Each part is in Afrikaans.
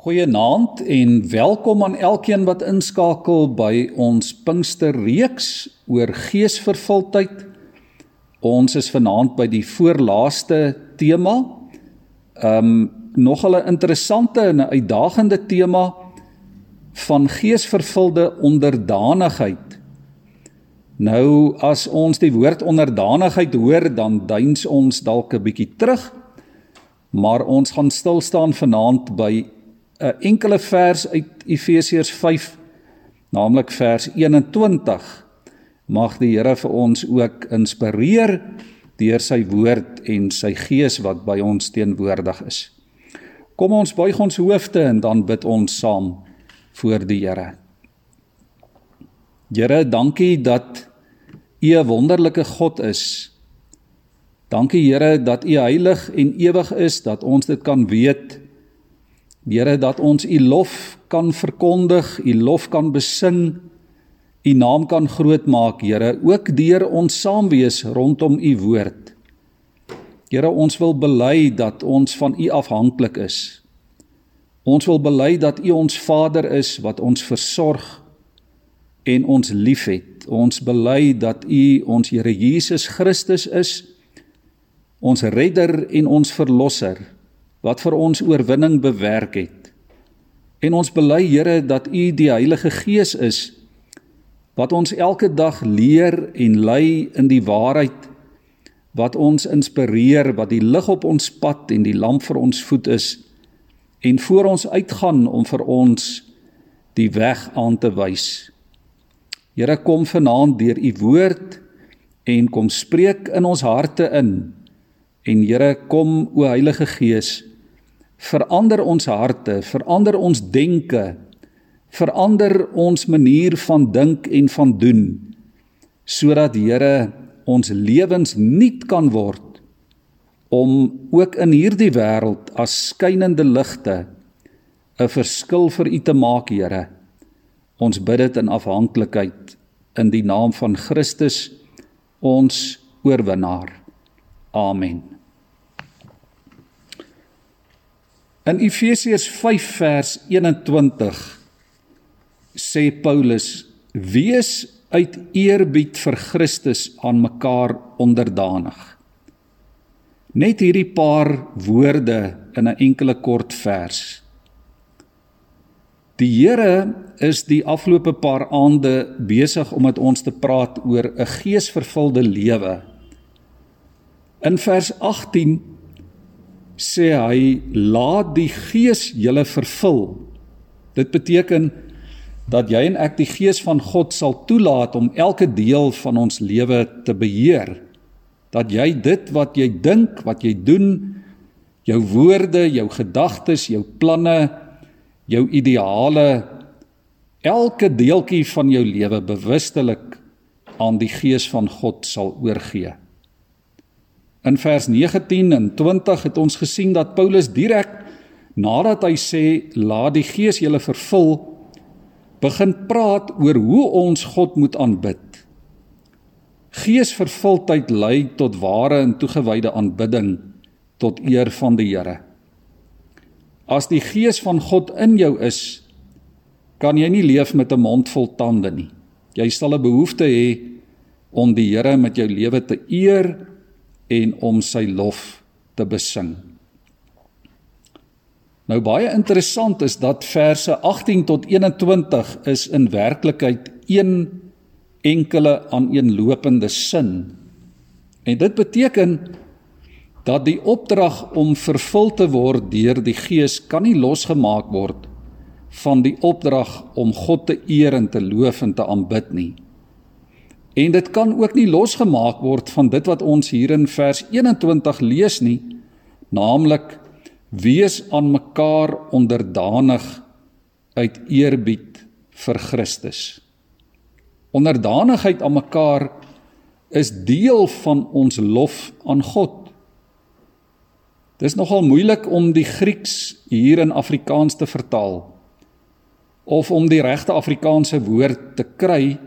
Goeienaand en welkom aan elkeen wat inskakel by ons Pinksterreeks oor geesvervuldheid. Ons is vanaand by die voorlaaste tema. Um nog 'n interessante en uitdagende tema van geesvervulde onderdanigheid. Nou as ons die woord onderdanigheid hoor, dan duins ons dalk 'n bietjie terug. Maar ons gaan stil staan vanaand by 'n enkele vers uit Efesiërs 5, naamlik vers 21. Mag die Here vir ons ook inspireer deur sy woord en sy gees wat by ons teenwoordig is. Kom ons buig ons hoofde en dan bid ons saam voor die Here. Here, dankie dat U 'n wonderlike God is. Dankie Here dat U heilig en ewig is, dat ons dit kan weet Here dat ons u lof kan verkondig, u lof kan besing, u naam kan grootmaak, Here, ook deur ons saam wees rondom u woord. Here, ons wil bely dat ons van u afhanklik is. Ons wil bely dat u ons Vader is wat ons versorg en ons liefhet. Ons bely dat u ons Here Jesus Christus is, ons redder en ons verlosser wat vir ons oorwinning bewerk het. En ons bely Here dat U die Heilige Gees is wat ons elke dag leer en lei in die waarheid wat ons inspireer wat die lig op ons pad en die lamp vir ons voet is en voor ons uitgaan om vir ons die weg aan te wys. Here kom vanaand deur u woord en kom spreek in ons harte in. En Here kom o Heilige Gees verander ons harte, verander ons denke, verander ons manier van dink en van doen sodat Here ons lewens nuut kan word om ook in hierdie wêreld as skynende ligte 'n verskil vir U te maak, Here. Ons bid dit in afhanklikheid in die naam van Christus, ons oorwinnaar. Amen. In Efesiërs 5 vers 21 sê Paulus: "Wees uit eerbied vir Christus aan mekaar onderdanig." Net hierdie paar woorde in 'n enkele kort vers. Die Here is die afgelope paar aande besig om met ons te praat oor 'n geesvervulde lewe. In vers sê hy laat die gees julle vervul. Dit beteken dat jy en ek die gees van God sal toelaat om elke deel van ons lewe te beheer. Dat jy dit wat jy dink, wat jy doen, jou woorde, jou gedagtes, jou planne, jou ideale elke deeltjie van jou lewe bewustelik aan die gees van God sal oorgee. In vers 19 en 20 het ons gesien dat Paulus direk nadat hy sê laat die Gees julle vervul begin praat oor hoe ons God moet aanbid. Geesvervuldheid lei tot ware en toegewyde aanbidding tot eer van die Here. As die Gees van God in jou is, kan jy nie leef met 'n mond vol tande nie. Jy sal 'n behoefte hê om die Here met jou lewe te eer en om sy lof te besing. Nou baie interessant is dat verse 18 tot 21 is in werklikheid een enkele aaneenlopende sin. En dit beteken dat die opdrag om vervul te word deur die Gees kan nie losgemaak word van die opdrag om God te eer en te loof en te aanbid nie. En dit kan ook nie losgemaak word van dit wat ons hier in vers 21 lees nie, naamlik wees aan mekaar onderdanig uit eerbied vir Christus. Onderdanigheid aan mekaar is deel van ons lof aan God. Dis nogal moeilik om die Grieks hier in Afrikaans te vertaal of om die regte Afrikaanse woord te kry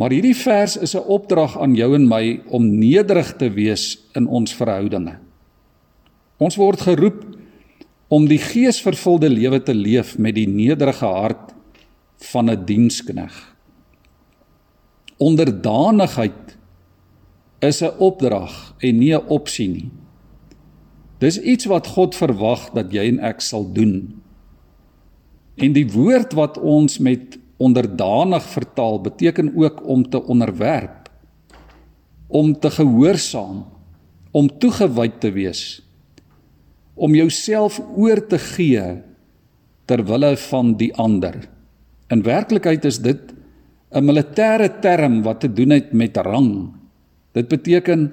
Maar hierdie vers is 'n opdrag aan jou en my om nederig te wees in ons verhoudinge. Ons word geroep om die geesvervulde lewe te leef met die nederige hart van 'n dienskneg. Onderdanigheid is 'n opdrag en nie 'n opsie nie. Dis iets wat God verwag dat jy en ek sal doen. En die woord wat ons met onderdanig vertaal beteken ook om te onderwerp, om te gehoorsaam, om toegewyd te wees om jouself oor te gee ter wille van die ander. In werklikheid is dit 'n militêre term wat te doen het met rang. Dit beteken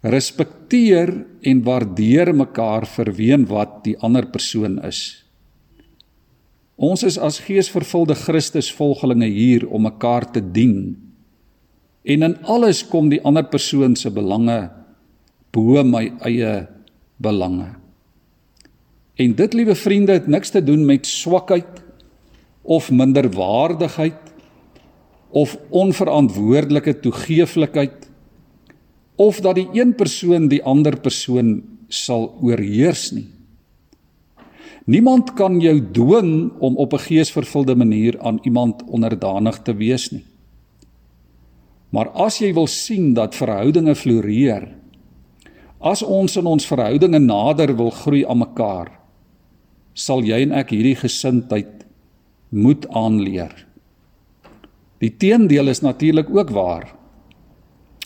respekteer en waardeer mekaar vir wien wat die ander persoon is. Ons is as geesvervulde Christusvolgelinge hier om mekaar te dien. En in alles kom die ander persoon se belange bo my eie belange. En dit, liewe vriende, het niks te doen met swakheid of minderwaardigheid of onverantwoordelike toegeeflikheid of dat die een persoon die ander persoon sal oorheers nie. Niemand kan jou dwing om op 'n geesvervulde manier aan iemand onderdanig te wees nie. Maar as jy wil sien dat verhoudinge floreer, as ons in ons verhoudinge nader wil groei aan mekaar, sal jy en ek hierdie gesindheid moet aanleer. Die teendeel is natuurlik ook waar.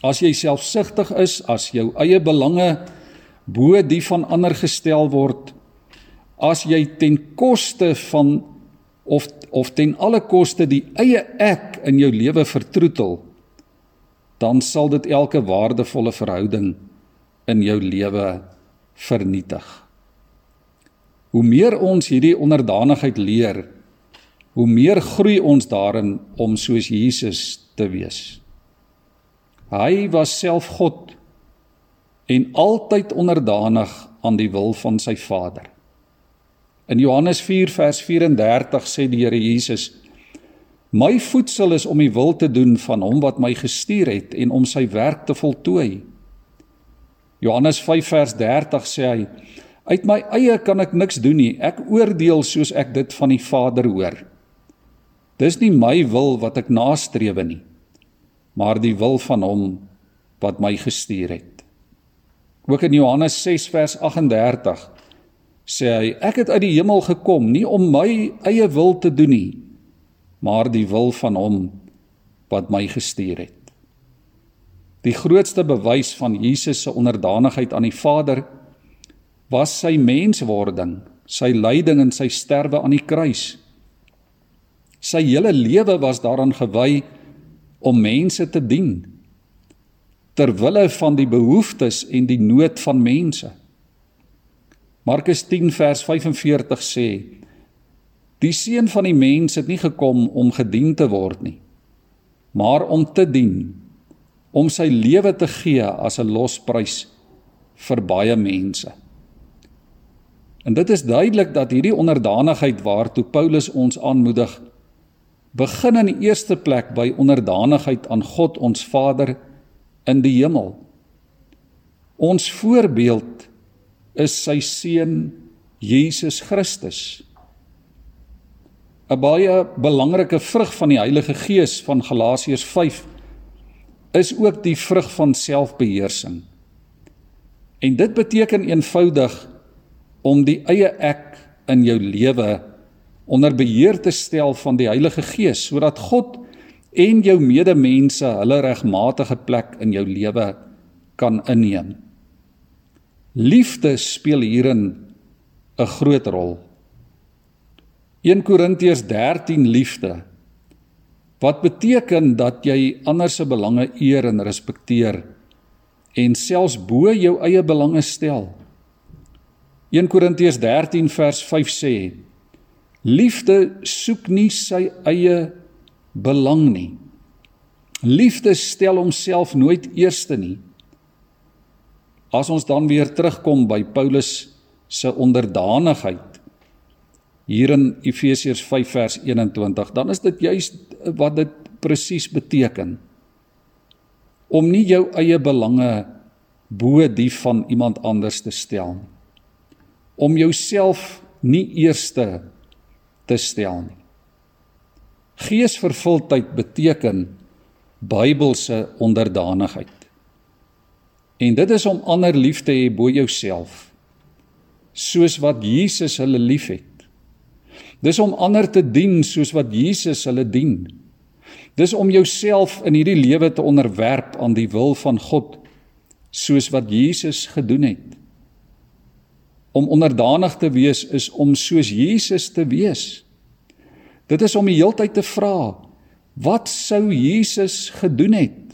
As jy selfsugtig is, as jou eie belange bo die van ander gestel word, as jy ten koste van of of ten alle koste die eie ek in jou lewe vertroetel, dan sal dit elke waardevolle verhouding in jou lewe vernietig. Hoe meer ons hierdie onderdanigheid leer, hoe meer groei ons daarin om soos Jesus te wees. Hy was self God en altyd onderdanig aan die wil van sy Vader. In Johannes 4 vers 34 sê die Here Jesus: My voedsel is om die wil te doen van hom wat my gestuur het en om sy werk te voltooi. Johannes 5 vers 30 sê hy: Uit my eie kan ek niks doen nie. Ek oordeel soos ek dit van die Vader hoor. Dis nie my wil wat ek nastrewe nie, maar die wil van hom wat my gestuur het. Ook in Johannes 6 vers 38 sê hy: Ek het uit die hemel gekom nie om my eie wil te doen nie, maar die wil van hom wat my gestuur het. Die grootste bewys van Jesus se onderdanigheid aan die Vader was sy menswording, sy lyding en sy sterwe aan die kruis. Sy hele lewe was daaraan gewy om mense te dien ter wille van die behoeftes en die nood van mense. Markus 10 vers 45 sê: Die seun van die mens het nie gekom om gedien te word nie, maar om te dien, om sy lewe te gee as 'n losprys vir baie mense. En dit is duidelik dat hierdie onderdanigheid waartoe Paulus ons aanmoedig, begin in die eerste plek by onderdanigheid aan God ons Vader in die hemel. Ons voorbeeld is sy seun Jesus Christus. 'n Baie belangrike vrug van die Heilige Gees van Galasiërs 5 is ook die vrug van selfbeheersing. En dit beteken eenvoudig om die eie ek in jou lewe onder beheer te stel van die Heilige Gees sodat God en jou medemense hulle regmatige plek in jou lewe kan inneem. Liefde speel hierin 'n groot rol. 1 Korintiërs 13 liefde wat beteken dat jy ander se belange eer en respekteer en selfs bo jou eie belange stel. 1 Korintiërs 13 vers 5 sê: Liefde soek nie sy eie belang nie. Liefde stel homself nooit eerste nie. As ons dan weer terugkom by Paulus se onderdanigheid hier in Efesiërs 5 vers 21, dan is dit juis wat dit presies beteken om nie jou eie belange bo die van iemand anders te stel nie om jouself nie eerste te stel nie. Geesvervuldheid beteken Bybelse onderdanigheid. En dit is om ander lief te hê bo jouself, soos wat Jesus hulle liefhet. Dis om ander te dien soos wat Jesus hulle dien. Dis om jouself in hierdie lewe te onderwerp aan die wil van God soos wat Jesus gedoen het. Om onderdanig te wees is om soos Jesus te wees. Dit is om die heeltyd te vra, wat sou Jesus gedoen het?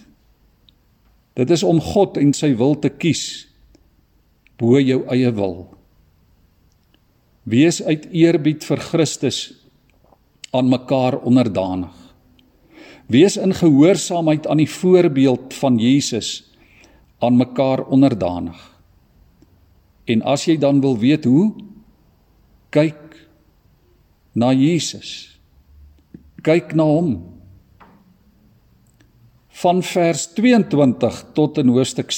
Dit is om God en sy wil te kies bo jou eie wil. Wees uit eerbied vir Christus aan mekaar onderdanig. Wees in gehoorsaamheid aan die voorbeeld van Jesus aan mekaar onderdanig. En as jy dan wil weet hoe, kyk na Jesus. Kyk na hom. Van vers 22 tot in hoofstuk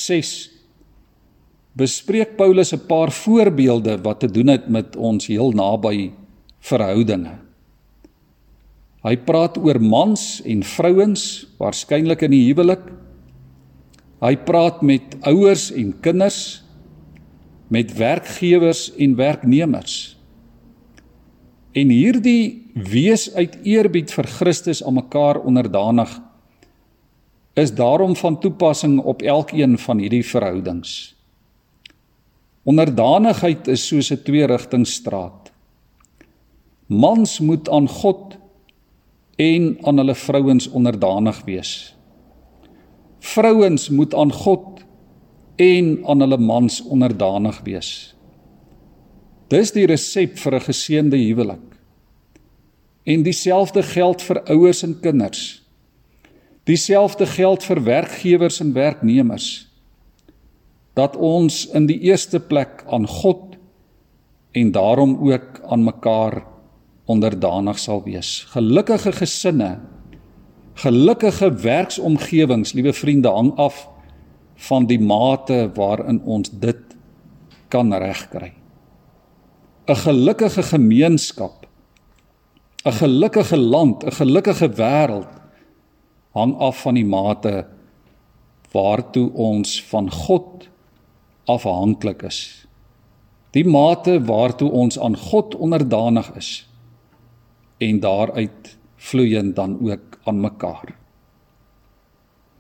bespreek Paulus 'n paar voorbeelde wat te doen het met ons heel naby verhoudinge. Hy praat oor mans en vrouens, waarskynlik in die huwelik. Hy praat met ouers en kinders, met werkgewers en werknemers. En hierdie wees uit eerbied vir Christus aan mekaar onderdanig is daarom van toepassing op elkeen van hierdie verhoudings. Onderdanigheid is soos 'n twee-rigtingstraat. Mans moet aan God en aan hulle vrouens onderdanig wees. Vrouens moet aan God en aan hulle mans onderdanig wees. Dis die resep vir 'n geseënde huwelik. En dieselfde geld vir ouers en kinders. Dieselfde geld vir werkgewers en werknemers dat ons in die eerste plek aan God en daarom ook aan mekaar onderdanig sal wees. Gelukkige gesinne, gelukkige werksomgewings, liewe vriende, hang af van die mate waarin ons dit kan regkry. 'n Gelukkige gemeenskap, 'n gelukkige land, 'n gelukkige wêreld hang af van die mate waartoe ons van God afhanklik is. Die mate waartoe ons aan God onderdanig is en daaruit vloeiend dan ook aan mekaar.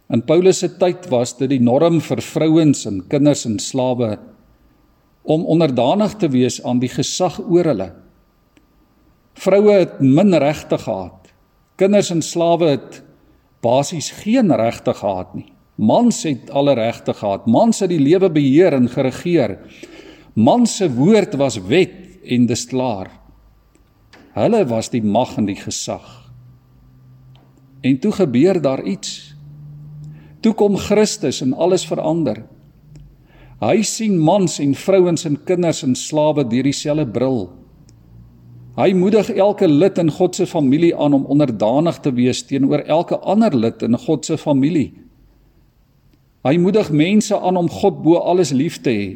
In Paulus se tyd was dit die norm vir vrouens en kinders en slawe om onderdanig te wees aan die gesag oor hulle. Vroue het min regte gehad. Kinders en slawe het basies geen regte gehad nie. Mans het alle regte gehad. Mans het die lewe beheer en geregeer. Mans se woord was wet en dis klaar. Hulle was die mag en die gesag. En toe gebeur daar iets. Toe kom Christus en alles verander. Hy sien mans en vrouens en kinders en slawe deur dieselfde bril. Hy moedig elke lid in God se familie aan om onderdanig te wees teenoor elke ander lid in God se familie. Hy moedig mense aan om God bo alles lief te hê,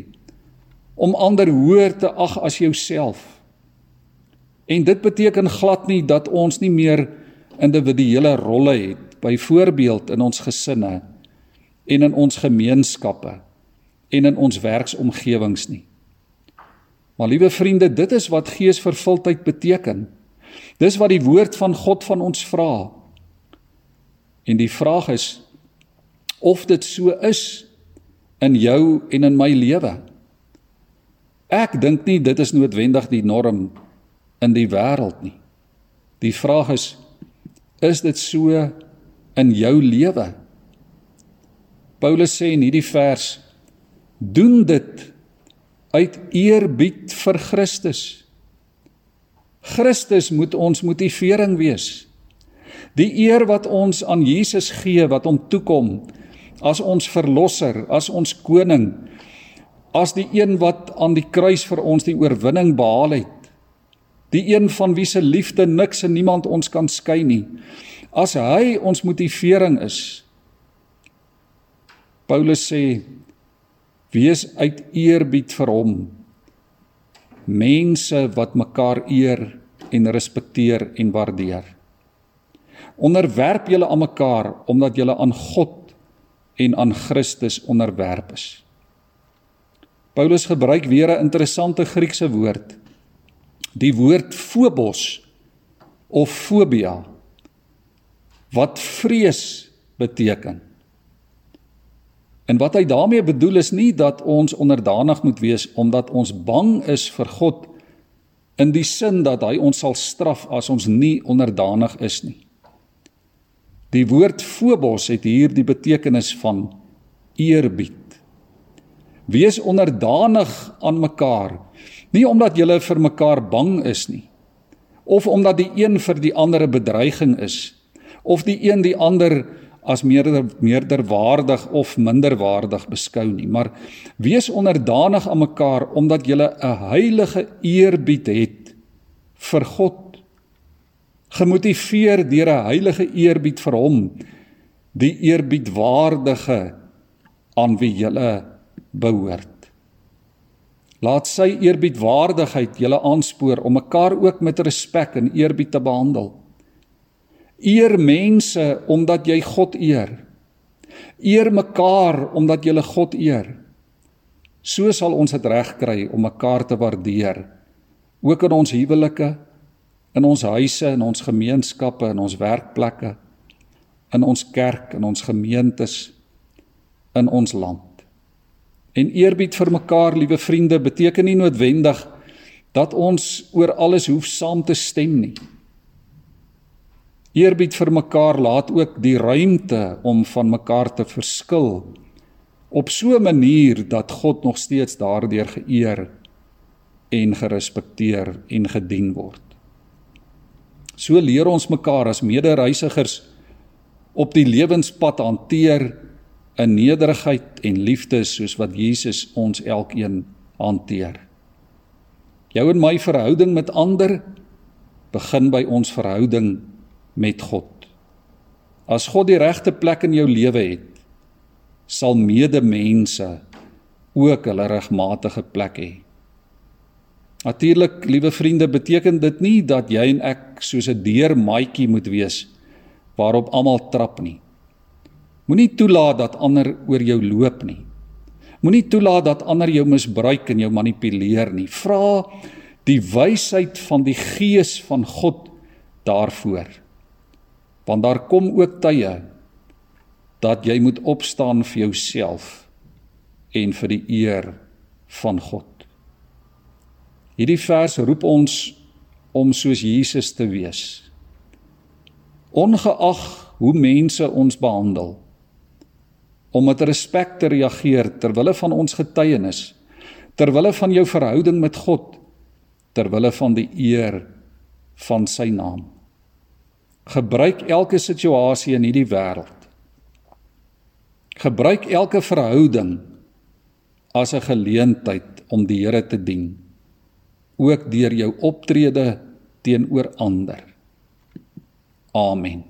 om ander hoër te ag as jouself. En dit beteken glad nie dat ons nie meer individuele rolle het, byvoorbeeld in ons gesinne en in ons gemeenskappe en in ons werksomgewings nie. Maar liewe vriende, dit is wat geesvervuldheid beteken. Dis wat die woord van God van ons vra. En die vraag is of dit so is in jou en in my lewe. Ek dink nie dit is noodwendig die norm in die wêreld nie. Die vraag is is dit so in jou lewe? Paulus sê in hierdie vers doen dit uit eerbied vir Christus. Christus moet ons motivering wees. Die eer wat ons aan Jesus gee wat hom toekom, as ons verlosser, as ons koning, as die een wat aan die kruis vir ons die oorwinning behaal het. Die een van wie se liefde niks en niemand ons kan skei nie. As hy ons motivering is. Paulus sê wees uit eerbied vir hom mense wat mekaar eer en respekteer en waardeer. Onderwerp julle aan mekaar omdat julle aan God en aan Christus onderwerp is. Paulus gebruik weer 'n interessante Griekse woord. Die woord phobos of fobia wat vrees beteken. En wat hy daarmee bedoel is nie dat ons onderdanig moet wees omdat ons bang is vir God in die sin dat hy ons sal straf as ons nie onderdanig is nie. Die woord phobos het hier die betekenis van eerbied. Wees onderdanig aan mekaar, nie omdat julle vir mekaar bang is nie, of omdat die een vir die ander 'n bedreiging is, of die een die ander as meerder meerderwaardig of minderwaardig beskou nie, maar wees onderdanig aan mekaar omdat jy 'n heilige eerbied het vir God. Gemotiveer deur 'n heilige eerbied vir hom, die eerbiedwaardige aan wie jy behoort. Laat sy eerbiedwaardigheid julle aanspoor om mekaar ook met respek en eerbied te behandel. Eer mense omdat jy God eer. Eer mekaar omdat jy God eer. So sal ons dit reg kry om mekaar te waardeer. Ook in ons huwelike, in ons huise, in ons gemeenskappe, in ons werkplekke, in ons kerk, in ons gemeentes, in ons land. En eerbied vir mekaar, liewe vriende, beteken nie noodwendig dat ons oor alles hoef saam te stem nie. Eerbied vir mekaar laat ook die ruimte om van mekaar te verskil op so 'n manier dat God nog steeds daardeur geëer en gerespekteer en gedien word. So leer ons mekaar as medereisigers op die lewenspad hanteer in nederigheid en liefde soos wat Jesus ons elkeen hanteer. Jou en my verhouding met ander begin by ons verhouding met God. As God die regte plek in jou lewe het, sal medemense ook hulle regmatige plek hê. Natuurlik, liewe vriende, beteken dit nie dat jy en ek soos 'n deurmaatjie moet wees waarop almal trap nie. Moenie toelaat dat ander oor jou loop nie. Moenie toelaat dat ander jou misbruik en jou manipuleer nie. Vra die wysheid van die Gees van God daarvoor want daar kom ook tye dat jy moet opstaan vir jouself en vir die eer van God. Hierdie vers roep ons om soos Jesus te wees. Ongeag hoe mense ons behandel, om met respek te reageer ter wille van ons getuienis, ter wille van jou verhouding met God, ter wille van die eer van sy naam. Gebruik elke situasie in hierdie wêreld. Gebruik elke verhouding as 'n geleentheid om die Here te dien, ook deur jou optrede teenoor ander. Amen.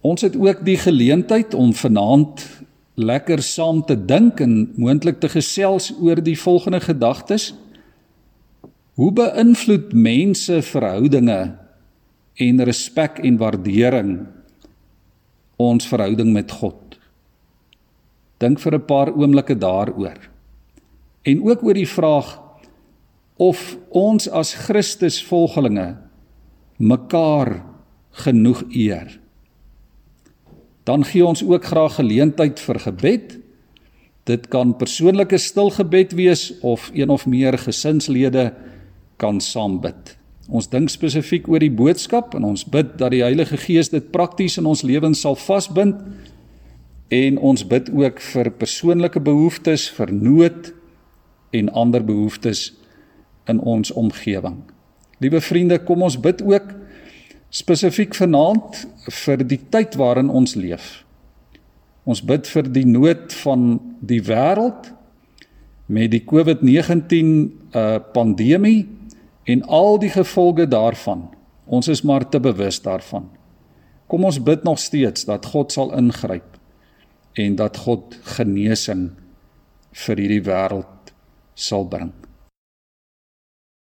Ons het ook die geleentheid om vanaand lekker saam te dink en moontlik te gesels oor die volgende gedagtes. Hoe beïnvloed mense verhoudinge en respek en waardering ons verhouding met God? Dink vir 'n paar oomblikke daaroor. En ook oor die vraag of ons as Christus volgelinge mekaar genoeg eer. Dan gee ons ook graag geleentheid vir gebed. Dit kan persoonlike stil gebed wees of een of meer gesinslede kan saam bid. Ons dink spesifiek oor die boodskap en ons bid dat die Heilige Gees dit prakties in ons lewens sal vasbind en ons bid ook vir persoonlike behoeftes, vir nood en ander behoeftes in ons omgewing. Liewe vriende, kom ons bid ook spesifiek vanaand vir die tyd waarin ons leef. Ons bid vir die nood van die wêreld met die COVID-19 uh pandemie en al die gevolge daarvan. Ons is maar te bewus daarvan. Kom ons bid nog steeds dat God sal ingryp en dat God genesing vir hierdie wêreld sal bring.